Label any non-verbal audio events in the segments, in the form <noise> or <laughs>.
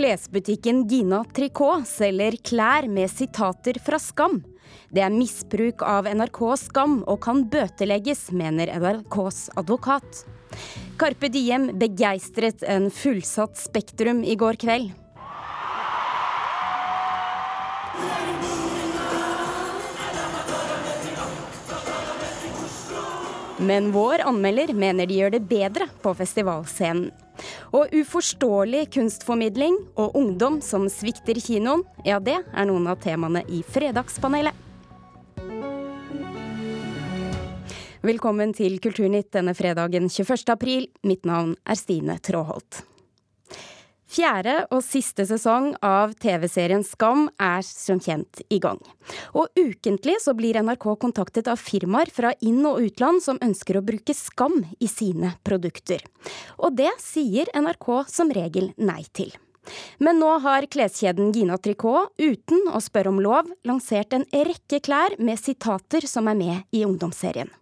Klesbutikken Gina Tricot selger klær med sitater fra Skam. Det er misbruk av NRKs Skam og kan bøtelegges, mener NRKs advokat. Carpe Diem begeistret en fullsatt Spektrum i går kveld. Men vår anmelder mener de gjør det bedre på festivalscenen. Og uforståelig kunstformidling og ungdom som svikter kinoen, ja det er noen av temaene i Fredagspanelet. Velkommen til Kulturnytt denne fredagen 21. april. Mitt navn er Stine Tråholt. Fjerde og siste sesong av TV-serien Skam er som kjent i gang. Og ukentlig så blir NRK kontaktet av firmaer fra inn- og utland som ønsker å bruke Skam i sine produkter. Og det sier NRK som regel nei til. Men nå har kleskjeden Gina Tricot, uten å spørre om lov, lansert en rekke klær med sitater som er med i ungdomsserien.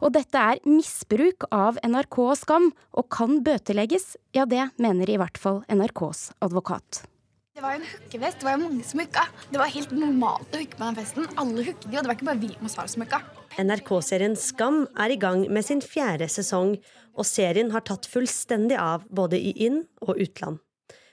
Og dette er misbruk av NRK og Skam, og kan bøtelegges. Ja, det mener i hvert fall NRKs advokat. Det var jo en hookefest. Det var jo mange som hooka. Det var helt normalt å hooke på den festen. Alle hooket jo. Det var ikke bare vi Moss som hooka. NRK-serien Skam er i gang med sin fjerde sesong, og serien har tatt fullstendig av både i inn- og utland.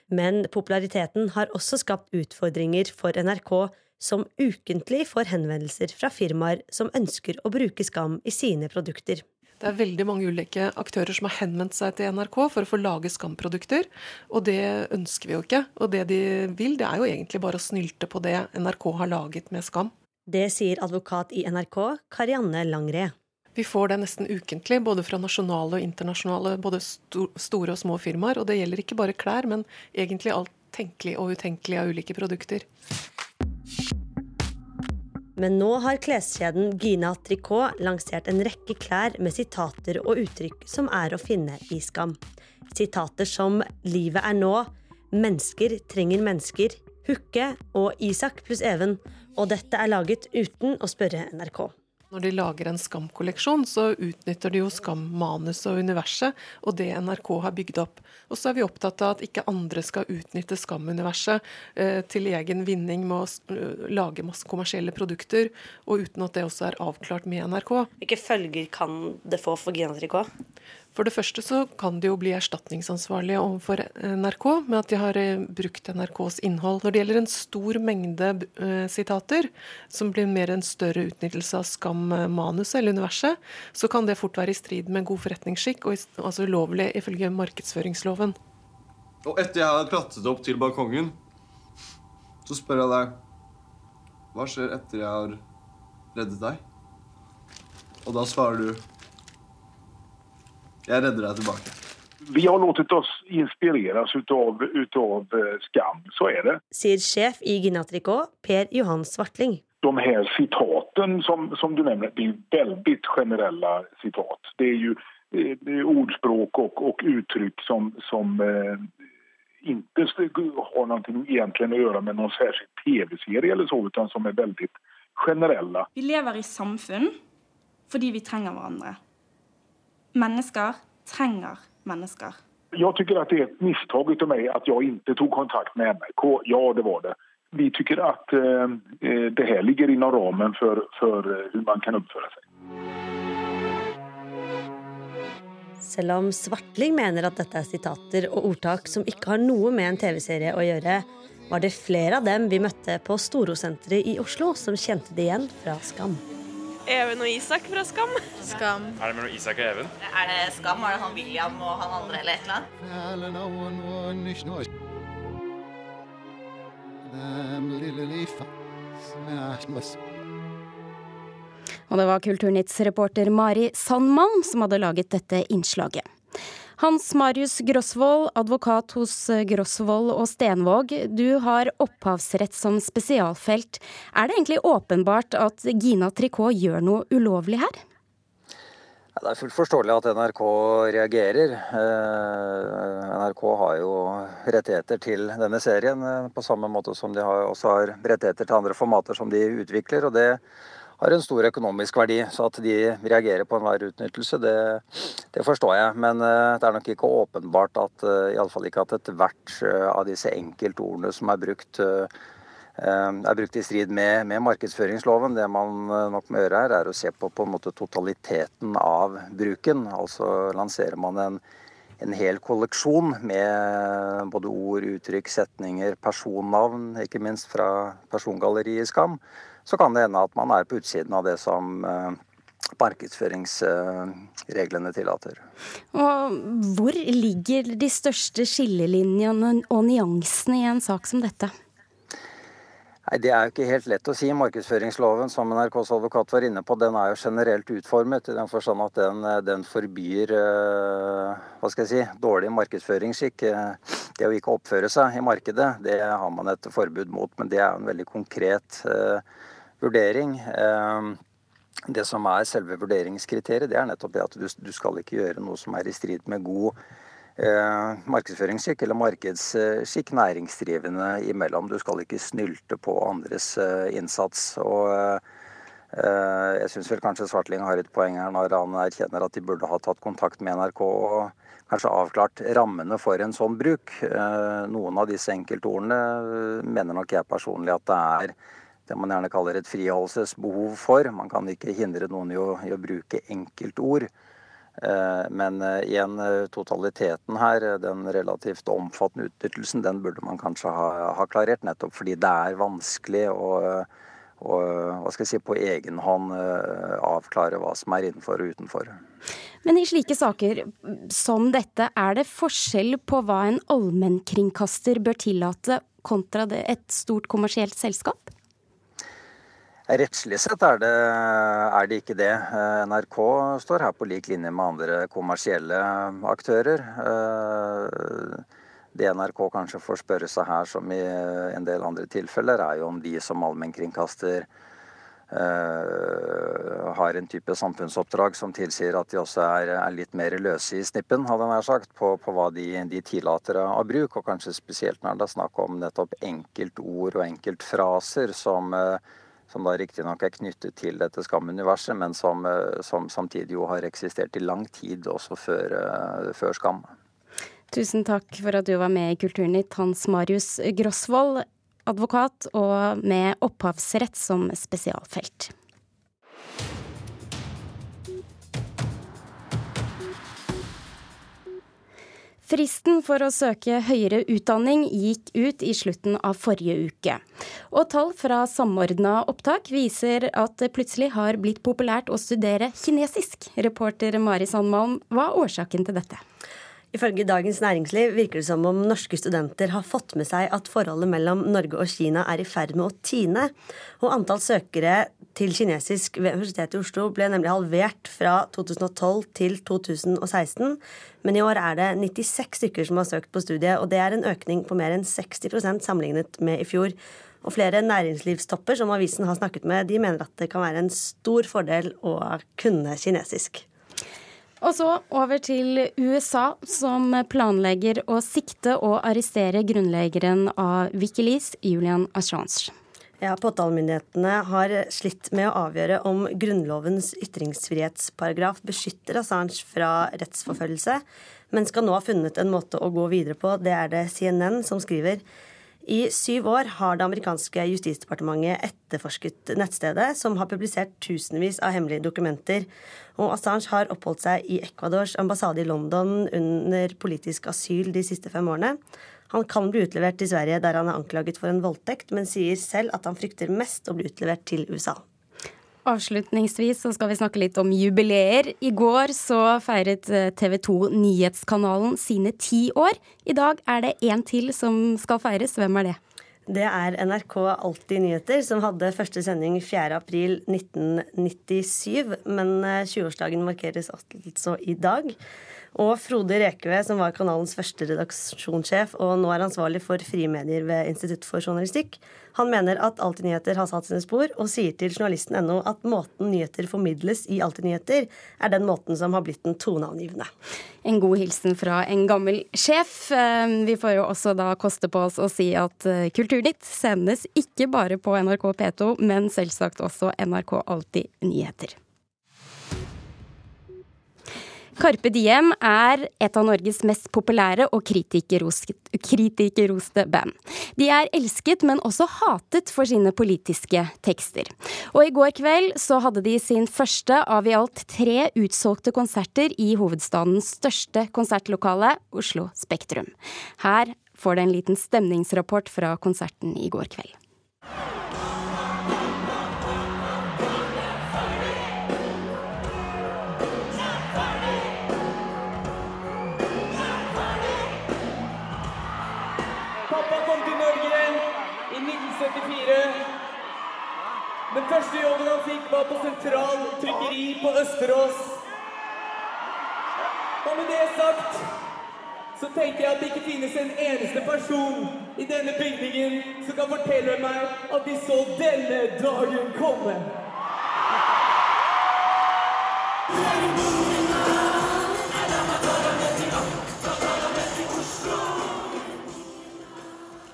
Men populariteten har også skapt utfordringer for NRK som ukentlig får henvendelser fra firmaer som ønsker å bruke Skam i sine produkter. Det er veldig mange ulike aktører som har henvendt seg til NRK for å få lage Skam-produkter, og det ønsker vi jo ikke. Og det de vil, det er jo egentlig bare å snylte på det NRK har laget med Skam. Det sier advokat i NRK, Karianne Langre. Vi får det nesten ukentlig, både fra nasjonale og internasjonale, både store og små firmaer. Og det gjelder ikke bare klær, men egentlig alt tenkelig og utenkelig av ulike produkter. Men nå har kleskjeden Gina Tricot lansert en rekke klær med sitater og uttrykk som er å finne i Skam. Sitater som 'Livet er nå', 'Mennesker trenger mennesker', 'Hooke' og 'Isak pluss Even'. Og dette er laget uten å spørre NRK. Når de lager en Skam-kolleksjon, så utnytter de jo Skam-manuset og universet, og det NRK har bygd opp. Og så er vi opptatt av at ikke andre skal utnytte Skam-universet eh, til egen vinning med å lage masse kommersielle produkter, og uten at det også er avklart med NRK. Hvilke følger kan det få for Tricot? For det første så kan de jo bli erstatningsansvarlige overfor NRK med at de har eh, brukt NRKs innhold. Når det gjelder en stor mengde uh, sitater, som blir mer en større utnyttelse av Skam-manuset eller universet, så kan det fort være i strid med god forretningsskikk, og altså ulovlig ifølge markedsføringsloven. Og etter jeg har klatret opp til balkongen, så spør jeg deg Hva skjer etter jeg har reddet deg? Og da svarer du jeg redder deg tilbake. Vi har latt oss inspireres av, av eh, Skam, så er det. Sier sjef i Ginatrico, Per Johan Svartling. De her sitaten som, som du nevner, det er veldig generelle sitat. Det er jo eh, det er ordspråk og, og uttrykk som, som eh, ikke har noe egentlig å gjøre med noen særskilt TV-serie, eller så, men som er veldig generelle. Vi lever i samfunn fordi vi trenger hverandre. Mennesker trenger mennesker. Jeg syns det er et mistak av meg at jeg ikke tok kontakt med NRK. Ja, det var det. Vi syns at eh, det her ligger innen ramen for, for hvordan man kan oppføre seg. Selv om Svartling mener at dette er sitater og ordtak som ikke har noe med en TV-serie å gjøre, var det flere av dem vi møtte på Storosenteret i Oslo som kjente det igjen fra Skam. Even og Isak fra Skam. Skam. Er det mellom Isak og Even? Er det Skam? Er det han William og han andre eller et eller annet? Og det var Kulturnytts reporter Mari Sandmalm som hadde laget dette innslaget. Hans Marius Grosvold, advokat hos eh, Grosvold og Stenvåg. Du har opphavsrett som spesialfelt. Er det egentlig åpenbart at Gina Tricot gjør noe ulovlig her? Det er fullt forståelig at NRK reagerer. Eh, NRK har jo rettigheter til denne serien, eh, på samme måte som de også har rettigheter til andre formater som de utvikler. og det har en stor økonomisk verdi. Så at de reagerer på enhver utnyttelse, det, det, forstår jeg. Men det er nok ikke åpenbart at iallfall ikke at ethvert av disse enkeltordene som er brukt, er brukt i strid med, med, markedsføringsloven. Det man nok må gjøre her, er å se på på en måte totaliteten av bruken. Altså lanserer man en en hel kolleksjon med både ord, uttrykk, setninger, personnavn, ikke minst fra persongalleriet Skam, så kan det hende at man er på utsiden av det som eh, markedsføringsreglene tillater. Og hvor ligger de største skillelinjene og nyansene i en sak som dette? Nei, Det er jo ikke helt lett å si. Markedsføringsloven som NRKs advokat var inne på, den er jo generelt utformet i den forstand at den, den forbyr uh, hva skal jeg si, dårlig markedsføringsskikk. Det å ikke oppføre seg i markedet, det har man et forbud mot. Men det er en veldig konkret vurdering. Uh, det som er selve vurderingskriteriet, det er nettopp det at du, skal ikke gjøre noe som er i strid med god eh, markedsføringsskikk eller markedsskikk næringsdrivende imellom. Du skal ikke snylte på andres eh, innsats. og eh, jeg syns vel kanskje Svartling har et poeng her når han erkjenner at de burde ha tatt kontakt med NRK og kanskje avklart rammene for en sånn bruk. Eh, noen av disse enkeltordene eh, mener nok jeg personlig at det er det man gjerne kaller et friholdelsesbehov for. Man kan ikke hindre noen i å, i å bruke enkeltord. Eh, men eh, igjen, eh, totaliteten her, den relativt omfattende utnyttelsen, den burde man kanskje ha, ha klarert. Nettopp fordi det er vanskelig å, å hva skal jeg si, på egen hånd avklare hva som er innenfor og utenfor. Men i slike saker som dette, er det forskjell på hva en allmennkringkaster bør tillate kontra et stort kommersielt selskap? Rettslig sett er det, er det, ikke det. Eh, NRK står her på lik linje med andre kommersielle aktører. Eh, det NRK kanskje får spørre seg her, som i en del andre tilfeller, er jo om de som allmennkringkaster uh, har en type samfunnsoppdrag som tilsier at de også er, er litt mer løse i snippen, hadde jeg sagt, på, på hva de, de, tillater av bruk. Og kanskje spesielt når det er snakk om nettopp enkeltord og enkeltfraser som uh, som da riktignok er knyttet til dette Skam-universet, men som, eh, som, samtidig jo har eksistert i lang tid, også før, eh, før Skam. Tusen takk for at du var med i Kulturnytt, Hans Marius Grosvold, advokat og med opphavsrett som spesialfelt. Fristen for å søke høyere utdanning gikk ut i slutten av forrige uke. Og tall fra Samordna opptak viser at det plutselig har blitt populært å studere kinesisk. Reporter Mari Sandmalm, hva er årsaken til dette? Ifølge Dagens Næringsliv virker det som om norske studenter har fått med seg at forholdet mellom Norge og Kina er i ferd med å tine. Og antall søkere til kinesisk ved Universitetet i Oslo ble nemlig halvert fra 2012 til 2016. Men i år er det 96 stykker som har søkt på studiet, og det er en økning på mer enn 60% sammenlignet med i fjor. Og flere næringslivstopper som avisen har snakket med, de mener at det kan være en stor fordel å kunne kinesisk. Og så over til USA, som planlegger å sikte og arrestere grunnleggeren av Wikileaks, Julian Assange. Ja, Påtalemyndighetene har slitt med å avgjøre om Grunnlovens ytringsfrihetsparagraf beskytter Assange fra rettsforfølgelse, men skal nå ha funnet en måte å gå videre på. Det er det CNN som skriver. I syv år har det amerikanske justisdepartementet etterforsket nettstedet, som har publisert tusenvis av hemmelige dokumenter. Og Assange har oppholdt seg i Ecuadors ambassade i London under politisk asyl de siste fem årene. Han kan bli utlevert til Sverige, der han er anklaget for en voldtekt, men sier selv at han frykter mest å bli utlevert til USA. Avslutningsvis så skal vi snakke litt om jubileer. I går så feiret eh, TV 2 Nyhetskanalen sine ti år. I dag er det én til som skal feires. Hvem er det? Det er NRK Alltid nyheter, som hadde første sending 4.4.1997. Men 20-årsdagen eh, markeres altså i dag. Og Frode Rekve, som var kanalens første redaksjonssjef og nå er ansvarlig for frimedier ved Institutt for journalistikk, Han mener at Alltid nyheter har satt sine spor, og sier til journalisten.no at måten nyheter formidles i Alltid nyheter, er den måten som har blitt den toneangivende. En god hilsen fra en gammel sjef. Eh, vi får jo også da koste på oss å si at eh, Kulturnytt sendes ikke bare på NRK P2, men selvsagt også NRK Alltid nyheter. Carpe Diem er et av Norges mest populære og kritikerroste band. De er elsket, men også hatet for sine politiske tekster. Og i går kveld så hadde de sin første av i alt tre utsolgte konserter i hovedstadens største konsertlokale, Oslo Spektrum. Her får du en liten stemningsrapport fra konserten i går kveld. Den første jobben han fikk, var på sentral trykkeri på Østerås. Og med det sagt så tenker jeg at det ikke finnes en eneste person i denne bygningen som kan fortelle meg at de så denne dagen komme.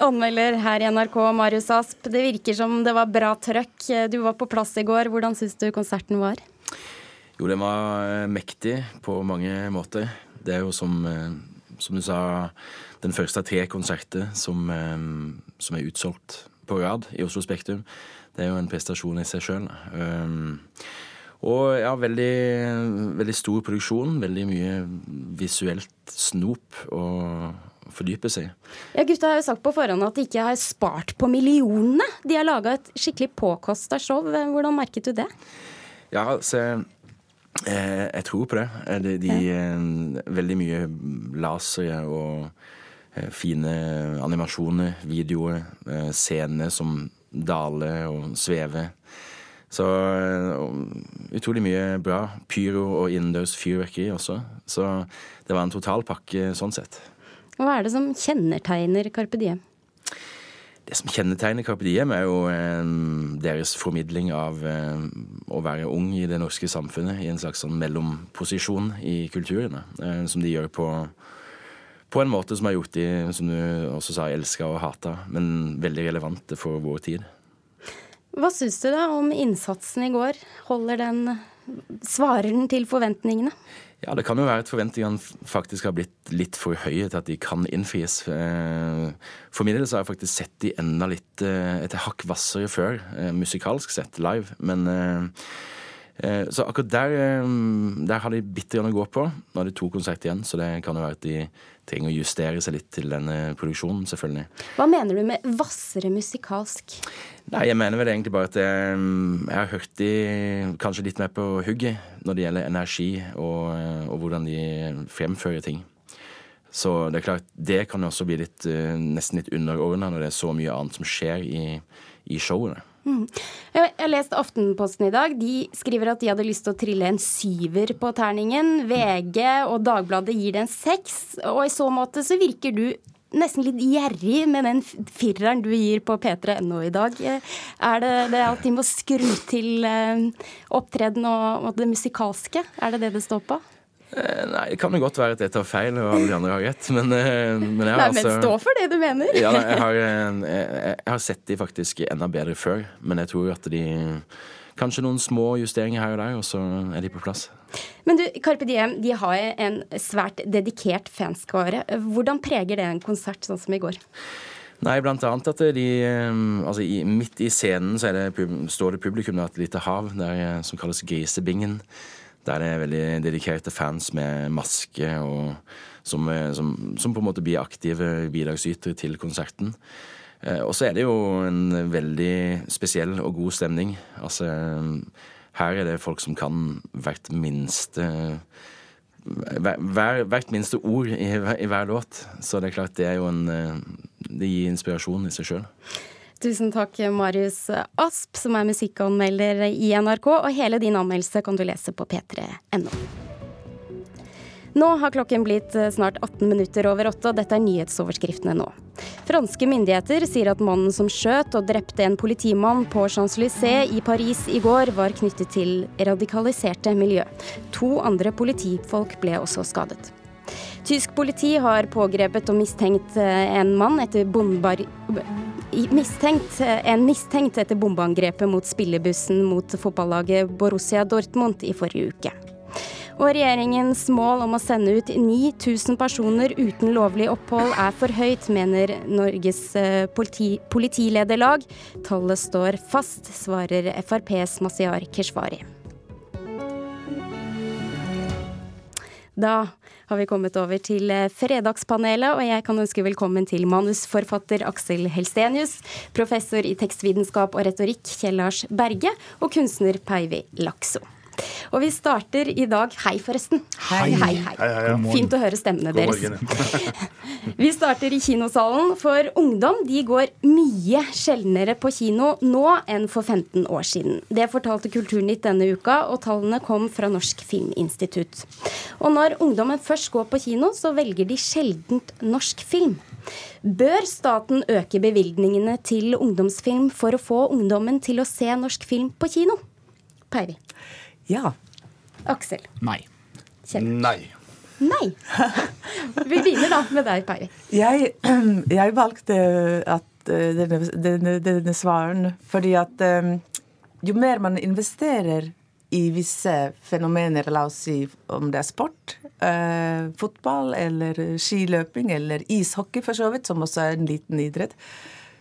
Anmelder her i NRK, Marius Asp. Det virker som det var bra trøkk. Du var på plass i går. Hvordan syns du konserten var? Jo, den var eh, mektig på mange måter. Det er jo som, eh, som du sa, den første av tre konserter som, eh, som, er utsolgt på rad i Oslo Spektrum. Det er jo en prestasjon i seg sjøl. Og ja, veldig, veldig stor produksjon. Veldig mye visuelt snop. og fordype seg Ja, Gutta har jo sagt på forhånd at de ikke har spart på millionene. De har laga et skikkelig påkosta show. Hvordan merket du det? Ja, så eh, jeg tror på det. Eh, de, de. Eh, veldig mye lasere og eh, fine animasjoner, videoer, scener som daler og svever. Så utrolig mye bra. Pyro og innendørs fyrverkeri også. Så det var en totalpakke sånn sett. Hva er det som kjennetegner Carpe Diem? Det som kjennetegner Carpe Diem, er jo eh, deres formidling av eh, å være ung i det norske samfunnet, i en slags sånn mellomposisjon i kulturene, eh, som de gjør på, på en måte som har gjort de, som du også sa, elska og hata, men veldig relevante for vår tid. Hva syns du da om innsatsen i går? Holder den Svarer den til forventningene? Ja, det kan jo være at forventningene faktisk har blitt litt for høye til at de kan innfris. Eh, for min del så har jeg faktisk sett de enda litt eh, et hakk hvassere før, eh, musikalsk sett, live. Men så akkurat der, der har de bitte grann å gå på. Nå har de to konserter igjen, så det kan jo være at de trenger å justere seg litt til denne produksjonen, selvfølgelig. Hva mener du med hvassere musikalsk? Nei, jeg mener vel egentlig bare at jeg, jeg har hørt de kanskje litt mer på hugget når det gjelder energi og, og hvordan de fremfører ting. Så det er klart, det kan jo også bli litt, eh, nesten litt underordna når det er så mye annet som skjer i, i showene. Mm. Jeg har lest Aftenposten i dag. De skriver at de hadde lyst til å trille en syver på terningen. VG og Dagbladet gir det en seks. Og i så måte så virker du nesten litt gjerrig med den fireren du gir på p3.no i dag. Er det det at de må skru til eh, opptreden og det musikalske? Er det det det står på? Eh, nei, det kan jo godt være at jeg tar feil og alle de andre har rett, men, eh, men jeg har Nei, altså Men stå for det du mener. ja, jeg, <laughs> har, jeg, jeg, har, sett de faktisk enda bedre før, men jeg tror at de Kanskje noen små justeringer her og der, og så er de på plass. Men du, Carpe Diem de har en svært dedikert fanskare. Hvordan preger det en konsert sånn som i går? Nei, blant annet at de eh, Altså, i, midt i scenen så det, står det publikum der et lite hav der, som kalles Grisebingen. Der er veldig dedikerte fans med maske, og som, eh, som, som på en måte blir aktive bidragsytere til konserten. Eh, og så er det jo en veldig spesiell og god stemning. Altså, her er det folk som kan hvert minste hver, hvert minste ord i, i, hver låt. Så det er klart det er jo en eh, Det gir inspirasjon i seg sjøl. Tusen takk, Marius Asp, som er musikkanmelder i NRK. Og hele din anmeldelse kan du lese på p3.no. Nå har klokken blitt eh, snart 18 minutter over åtte, og dette er nyhetsoverskriftene nå. Franske myndigheter sier at mannen som skjøt og drepte en politimann på Champs-Élysées i Paris i går, var knyttet til radikaliserte miljø. To andre politifolk ble også skadet. Tysk politi har pågrepet og mistenkt eh, en mann etter bombar... Mistenkt, eh, en mistenkt etter bombeangrepet mot spillebussen mot fotballaget Borussia Dortmund i forrige uke. Og regjeringens mål om å sende ut 9000 personer uten lovlig opphold er for høyt, mener Norges eh, politi politilederlag. Tallet står fast, svarer FrPs Masiar Keshvari. Da har vi kommet over til eh, Fredagspanelet, og jeg kan ønske velkommen til manusforfatter Aksel Helstenius, professor i tekstvitenskap og retorikk Kjell Lars Berge og kunstner Peivi Lakso. Og vi starter i dag Hei, forresten. Hei. hei, hei. hei, hei Fint å høre stemmene deres. <laughs> vi starter i kinosalen, for ungdom de går mye sjeldnere på kino nå enn for 15 år siden. Det fortalte Kulturnytt denne uka, og tallene kom fra Norsk Filminstitutt. Og når ungdommen først går på kino, så velger de sjeldent norsk film. Bør staten øke bevilgningene til ungdomsfilm for å få ungdommen til å se norsk film på kino? Peivi. Ja. Aksel. Nei. Kjell. Nei. Nei. <laughs> Vi begynner da med deg, Peri. Jeg, <clears throat> jeg valgte at eh, denne, denne, denne svaren fordi at um, jo mer man investerer i visse fenomener, la oss si om det er sport, eh, fotball eller skiløping eller ishockey for så vidt, som også er en liten idrett,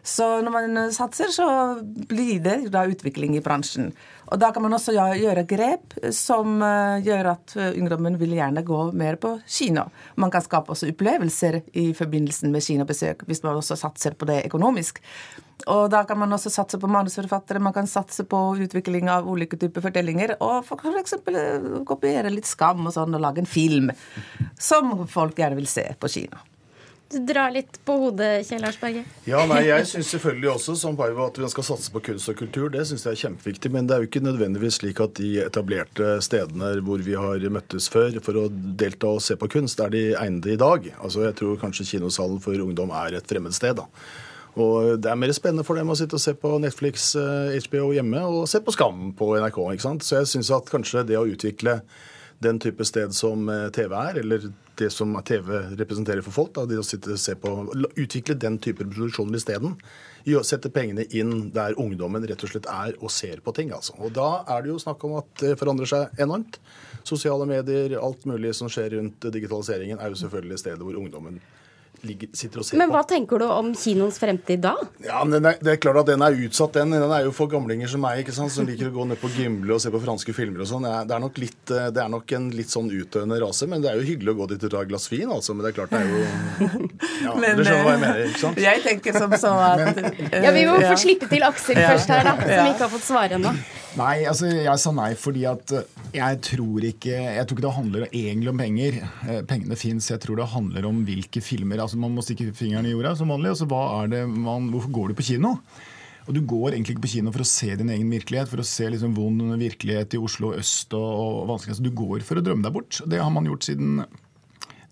så når man satser, så blir det da utvikling i bransjen. Og da kan man også gjøre grep som eh, gjør at eh, ungdommen vil gjerne gå mer på kino. Man kan skape også opplevelser i forbindelse med kinobesøk, hvis man også satser på det økonomisk. Og da kan man også satse på manusforfattere, man kan satse på utvikling av ulike typer fortellinger. Og f.eks. For kopiere litt Skam og sånn, og lage en film som folk gjerne vil se på kino. Du drar litt på hodet, Kjell Lars Berge. Ja, nei, Jeg syns selvfølgelig også som Paiva, at vi skal satse på kunst og kultur. Det syns jeg er kjempeviktig. Men det er jo ikke nødvendigvis slik at de etablerte stedene hvor vi har møttes før for å delta og se på kunst, er de egnede i dag. Altså, Jeg tror kanskje kinosalen for ungdom er et fremmed sted. da. Og Det er mer spennende for dem å sitte og se på Netflix, HBO eh, hjemme og se på Skam på NRK. ikke sant? Så jeg syns at kanskje det å utvikle den type sted som eh, TV er, eller det som TV representerer for folk. Da, de å og se på, Utvikle den type produksjoner isteden. Sette pengene inn der ungdommen rett og slett er og ser på ting. altså. Og Da er det jo snakk om at det forandrer seg enormt. Sosiale medier, alt mulig som skjer rundt digitaliseringen, er jo selvfølgelig stedet hvor ungdommen ligger, sitter og ser Men på. hva tenker du om kinoens fremtid da? Ja, men er, Det er klart at den er utsatt, den. Den er jo for gamlinger som meg, ikke sant, som liker å gå ned på Gimle og se på franske filmer og sånn. Det, eh, det er nok en litt sånn utdøende rase, men det er jo hyggelig å gå dit og ta et glass vin, altså. Men det er klart det er jo <laughs> Ja, men, Dere skjønner hva jeg eh, mener, ikke sant? Jeg tenker som så at Ja, Vi må ja. få slippe til Aksel Ja. først her, da, som Ja. ikke har fått svare ennå. Nei, altså jeg sa nei fordi at eh, jeg tror ikke Jeg tror ikke det handler egentlig om penger. Eh, Pengene fins. Jeg tror det handler om hvilke filmer altså Man må stikke fingeren i jorda som vanlig. Altså hva er det man, Hvorfor går du på kino? Og Du går egentlig ikke på kino for å se din egen virkelighet, for å se liksom vond virkelighet i Oslo øst og, og vanskelig. Altså, du går for å drømme deg bort. Det har man gjort siden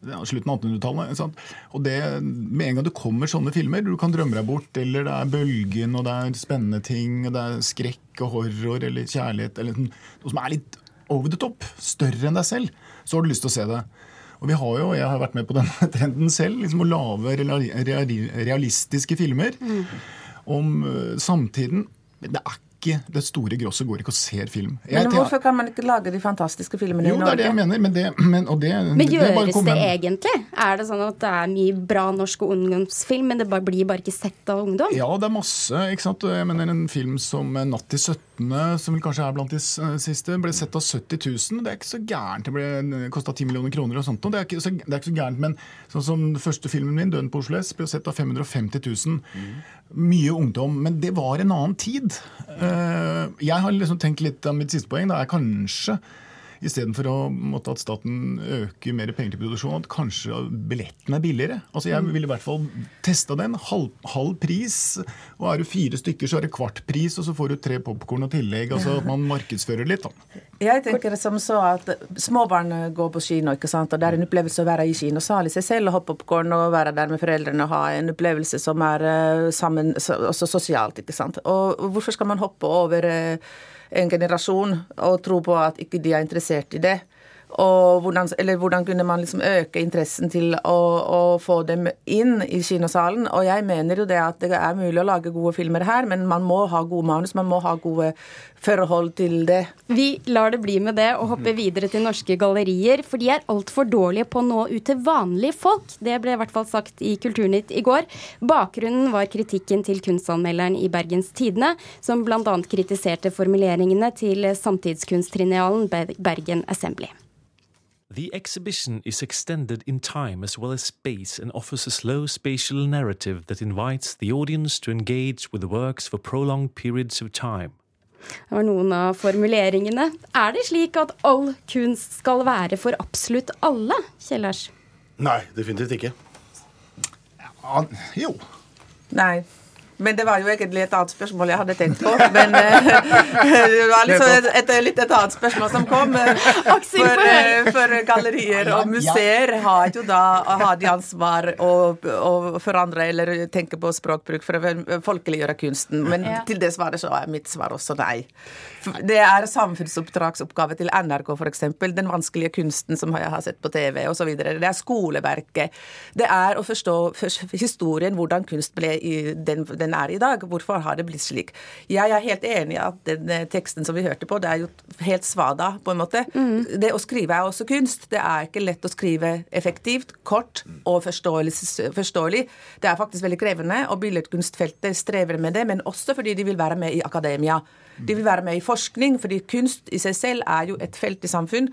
slutten av 1800-tallet. Og det, Med en gang det kommer sånne filmer, du kan drømme deg bort, eller det er Bølgen, og det er spennende ting, og det er skrekk og horror eller kjærlighet, eller sånn- noe som er litt over the top, større enn deg selv, så har du lyst til å se det. Og vi har jo, Jeg har vært med på denne <laughs> trenden selv, liksom å lage reali- reali- realistiske filmer om eh, samtiden. Men det er ikke det store grosset går ikke og ser film. Jeg Men hvorfor kan man ikke lage de fantastiske filmene jo, i det er det jeg mener. Men det, men, og det, Men det er bare gjøres å det egentlig? Er det sånn at det er mye bra norsk ungdomsfilm, men det bare blir bare ikke sett av ungdom? Ja, det er masse. ikke sant? Jeg mener En film som 'Natt til 17', som vel kanskje er blant de siste, ble sett av 70 000. Det er ikke så gærent. Det ble kosta 10 millioner kroner og sånt. og Det er, ikke så, det er ikke så gærent, men sånn som den første filmen min, 'Døden på Oslo S', ble sett av 550 000. Mye ungdom. Men det var en annen tid. Eh, Jeg har liksom tenkt litt av mitt siste poeng. da, er kanskje istedenfor at staten øker mer penger til produksjon, at kanskje billetten er billigere. Altså Jeg ville i hvert fall testa den. Halv, halv, pris. Og er du fire stykker, så er det kvart pris, og så får du tre popkorn og tillegg. altså At man markedsfører litt. da. Jeg tenker det som så at Små barn går på kino, ikke sant? og det er en opplevelse å være i kinosal i seg selv og ha popkorn og være der med foreldrene og ha en opplevelse som er uh, sammen, også sosialt. ikke sant? Og hvorfor skal man hoppe over uh, en generasjon og tro på at ikke de er interessert i det? Og hvordan, eller hvordan kunne man liksom øke interessen til å, å, få dem inn i kinosalen? Og jeg mener jo det at det er mulig å lage gode filmer her, men man må ha gode manus, man må ha gode forhold til det. Vi lar det bli med det og hopper videre til norske gallerier, for de er altfor dårlige på å nå ut til vanlige folk. Det ble i hvert fall sagt i Kulturnytt i går. Bakgrunnen var kritikken til kunstanmelderen i Bergens Tidende, som bl.a. kritiserte formuleringene til samtidskunsttriennalen Bergen Assembly. The exhibition is extended in time as well as space and offers a slow spatial narrative that invites the audience to engage with the works for prolonged periods of time. Det var noen av formuleringene. Er det slik at all kunst skal være for absolutt alle, Kjellers? Nei, definitivt ikke. Ja, jo. Nei. Men det var jo egentlig et annet spørsmål jeg hadde tenkt på. Men uh, det var liksom et, et, litt et annet spørsmål som kom. For, uh, for gallerier og museer har jo da har de ansvar å, å forandre eller tenke på språkbruk for å folkeliggjøre kunsten. Men til det svaret så er mitt svar også nei. <laughs> Det er samfunnsoppdragsoppgave til NRK f.eks. Den vanskelige kunsten som jeg har sett på TV osv. Det er skoleverket. Det er å forstå historien, hvordan kunst ble i den, den er i dag. Hvorfor har det blitt slik? Jeg er helt enig i at den eh, teksten som vi hørte på, det er jo helt svada, på en måte. Mm. Det å skrive er også kunst. Det er ikke lett å skrive effektivt, kort og forståelig. Det er faktisk veldig krevende, og billedkunstfeltet strever med det, men også fordi de vil være med i akademia. De vil være med i forskning, fordi kunst i seg selv er jo et felt i samfunn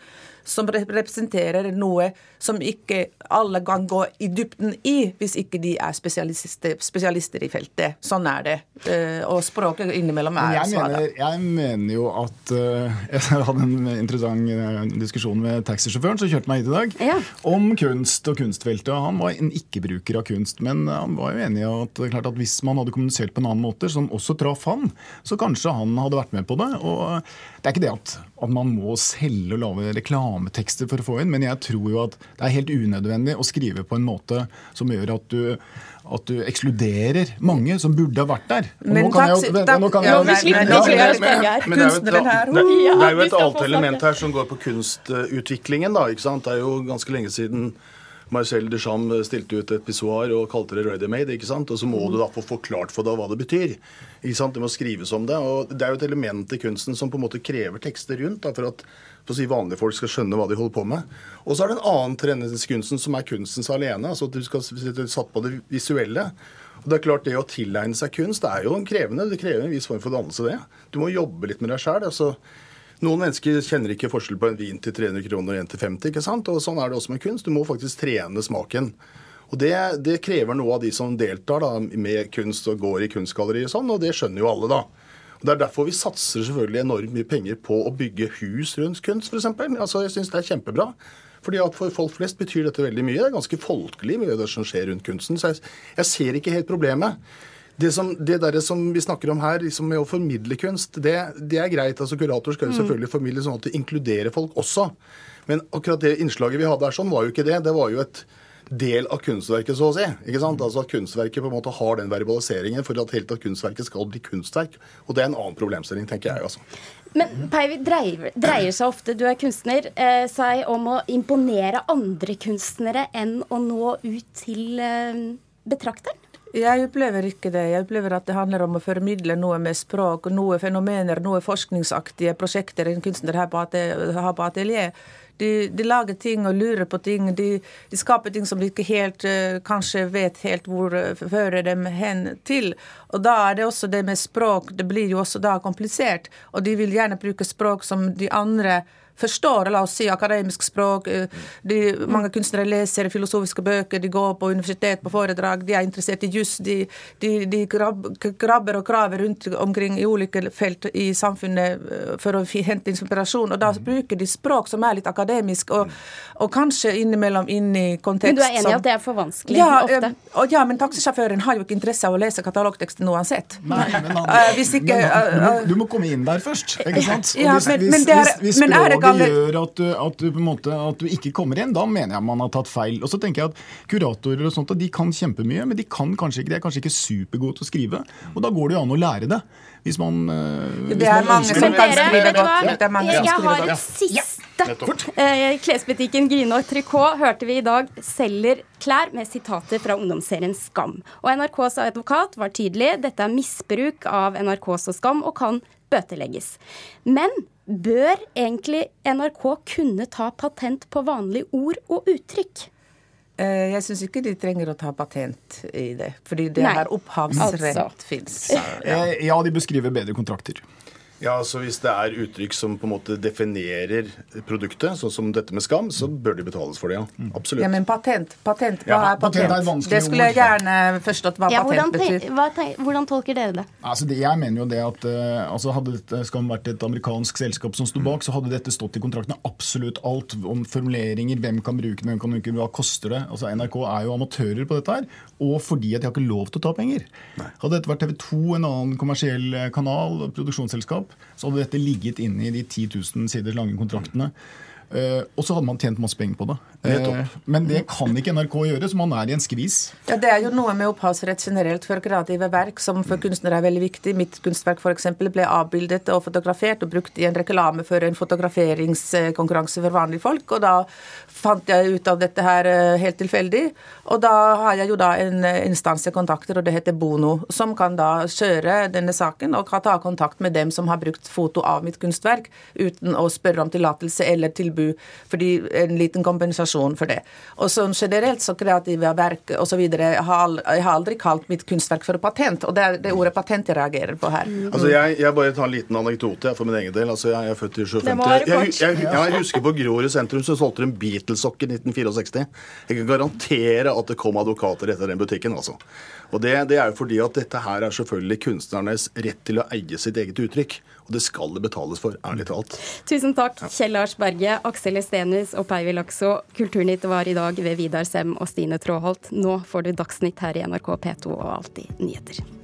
som representerer noe som ikke alle kan gå i dybden i, hvis ikke de er spesialister, spesialister i feltet. Sånn er det. Eh, og språket innimellom er jeg svada. Mener, jeg mener jo at uh, <laughs> Jeg hadde en interessant uh, diskusjon med taxisjåføren som kjørte meg hit i dag, ja. om kunst og kunstfeltet. Han var en ikke-bruker av kunst, men han var jo enig i at, klart at hvis man hadde kommunisert på en annen måte, som også traff han, så kanskje han hadde vært med på det. og Det er ikke det at, at man må selge og lage reklametekster for å få inn, men jeg tror jo at det er helt unødvendig å skrive på en måte som gjør at du at du ekskluderer mange som burde ha vært der. Men takk, Det er jo et annet element her som går på kunstutviklingen. da, ikke sant? Det er jo ganske lenge siden Marcel Duchamp stilte ut et pissoar og kalte det ready made. ikke sant? Og så må du da få forklart for deg hva det betyr. ikke sant? Det må skrives om det. og Det er jo et element i kunsten som på en måte krever tekster rundt da, for at for å si, vanlige folk skal skjønne hva de holder på med. Og så er det en annen trend som er kunstens alene. altså at Du skal satt på det visuelle. Og det er klart det Å tilegne seg kunst det er jo krevende. Det krever en viss form for dannelse, det. Du må jobbe litt med deg sjæl. Altså, noen mennesker kjenner ikke forskjell på en vin til 300 kroner og en til 50. ikke sant? Og Sånn er det også med kunst. Du må faktisk trene smaken. Og Det, det krever noe av de som deltar da, med kunst og går i kunstgalleri og sånn, og det skjønner jo alle, da. Og Det er derfor vi satser selvfølgelig enormt mye penger på å bygge hus rundt kunst, f.eks. Altså, jeg syns det er kjempebra. Fordi at For folk flest betyr dette veldig mye. Det er ganske folkelig mye det som skjer rundt kunsten. Så jeg, jeg ser ikke helt problemet. Det, som, det der som vi snakker om her, liksom med å formidle kunst, det, det er greit. altså Kurator skal jo mm. selvfølgelig formidle sånn at det inkluderer folk også. Men akkurat det innslaget vi hadde her, sånn var jo ikke det. Det var jo et del av kunstverket, så å si. ikke sant? Altså At kunstverket på en måte har den verbaliseringen for at helt at kunstverket skal bli kunstverk. Og det er en annen problemstilling, tenker jeg. altså. Men Peivi, dreier, dreier, seg ofte, du er kunstner, eh, seg om å imponere andre kunstnere enn å nå ut til eh, betrakteren? Jeg opplever ikke det. Jeg opplever at det handler om å formidle noe med språk, noe fenomener, noe forskningsaktige prosjekter en kunstner har på, atelier. De, de, lager ting og lurer på ting. De, de skaper ting som de ikke helt uh, kanskje vet helt hvor uh, fører dem hen til. Og da er det også det med språk. Det blir jo også da komplisert. Og de vil gjerne bruke språk som de andre forstår la oss si, akademisk språk. eh, De, mange kunstnere leser filosofiske bøker, de går på universitet på foredrag, de er interessert i juss. De, de, de grab, grabber og graver rundt omkring i ulike felt i samfunnet eh, for å hente inspirasjon. Og da bruker de språk som er litt akademisk, og, og kanskje innimellom inn i kontekst Men du er enig i at det er for vanskelig ja, ofte? eh, og ja, men taxisjåføren har jo ikke interesse av å lese katalogteksten uansett. Nei, men han, hvis ikke eh, du, må, du må komme inn der først, ikke sant? Og Ja, hvis, men- hvis, men det er- hvis, hvis men er det galle- gjør at du, at, du på en måte, at du ikke kommer inn, da mener jeg man har tatt feil. Og så tenker jeg at Kuratorer og sånt, de kan kjempemye, men de kan kanskje ikke, de er kanskje ikke supergode til å skrive. Og da går det jo an å lære det. Hvis man, eh, Det er mange som kan skrive godt. Det Jeg har et siste. Ja. Klesbutikken Grine og Tricot hørte vi i dag selger klær med sitater fra ungdomsserien Skam. Og NRKs advokat var tydelig. Dette er misbruk av NRKs og Skam og kan bøtelegges. Men bør egentlig NRK kunne ta patent på vanlige ord og uttrykk? Eh, Jeg syns ikke de trenger å ta patent i det, fordi det Nei, her opphavsrett altså. fins. Ja. Ja, de beskriver bedre kontrakter. Ja, så Hvis det er uttrykk som på en måte definerer produktet, sånn som dette med skam, så bør de betales for det, ja. Absolutt. Ja, men patent, patent, hva Ja, er patent patent? er Det skulle jeg gjerne forstått hva Ja, patent betyr. hva, hvordan tolker dere det? Altså det, jeg mener jo det at eh, altså Hadde dette Skam vært et amerikansk selskap som sto bak, så hadde dette stått i kontraktene absolutt alt om formuleringer, hvem kan bruke det, hvem kan bruke det, hva koster det. Altså NRK er jo amatører på dette her, og fordi at de har ikke lov til å ta penger. Hadde dette vært TV 2, en annen kommersiell eh, kanal, produksjonsselskap, så hadde dette ligget inne i de 10 000 siders lange kontraktene. Eh, og så hadde man tjent masse penger på det. Eh, Nettopp. men det kan ikke NRK gjøre, så man er i en skvis. Ja, Det er jo noe med opphavsrett generelt for kreative verk som for kunstnere er veldig viktig. Mitt kunstverk for eksempel ble avbildet og fotografert og brukt i en reklame for en fotograferingskonkurranse for vanlige folk. Og da fant jeg ut av dette her eh, helt tilfeldig. Og da har jeg jo da en eh, instans jeg kontakter, og det heter Bono, som kan da kjøre denne saken og kan ta kontakt med dem som har brukt foto av mitt kunstverk, uten å spørre om tillatelse eller tilbud, fordi en liten kompensasjon for det. Og sånn generelt så kreative verk osv. Jeg har aldri kalt mitt kunstverk for patent, og det er det ordet patent jeg reagerer på her. Altså, jeg, jeg bare tar en liten anekdote for min egen del. Altså, jeg er født i Det må 57. være Jeg, jeg, jeg, jeg husker på Grorud sentrum så solgte de Beatles-sokker i 1964. Jeg kan garantere at det kom advokater etter den butikken. altså. Og det, det er jo fordi at dette her er selvfølgelig kunstnernes rett til å eie sitt eget uttrykk. Og det skal det betales for, ærlig talt. Tusen takk, Kjell Lars Berge, Aksel Estenius og Peivi Lakso. Kulturnytt var i dag ved Vidar Sem og Stine Tråholt. Nå får du Dagsnytt her i NRK P2 og Alltid nyheter.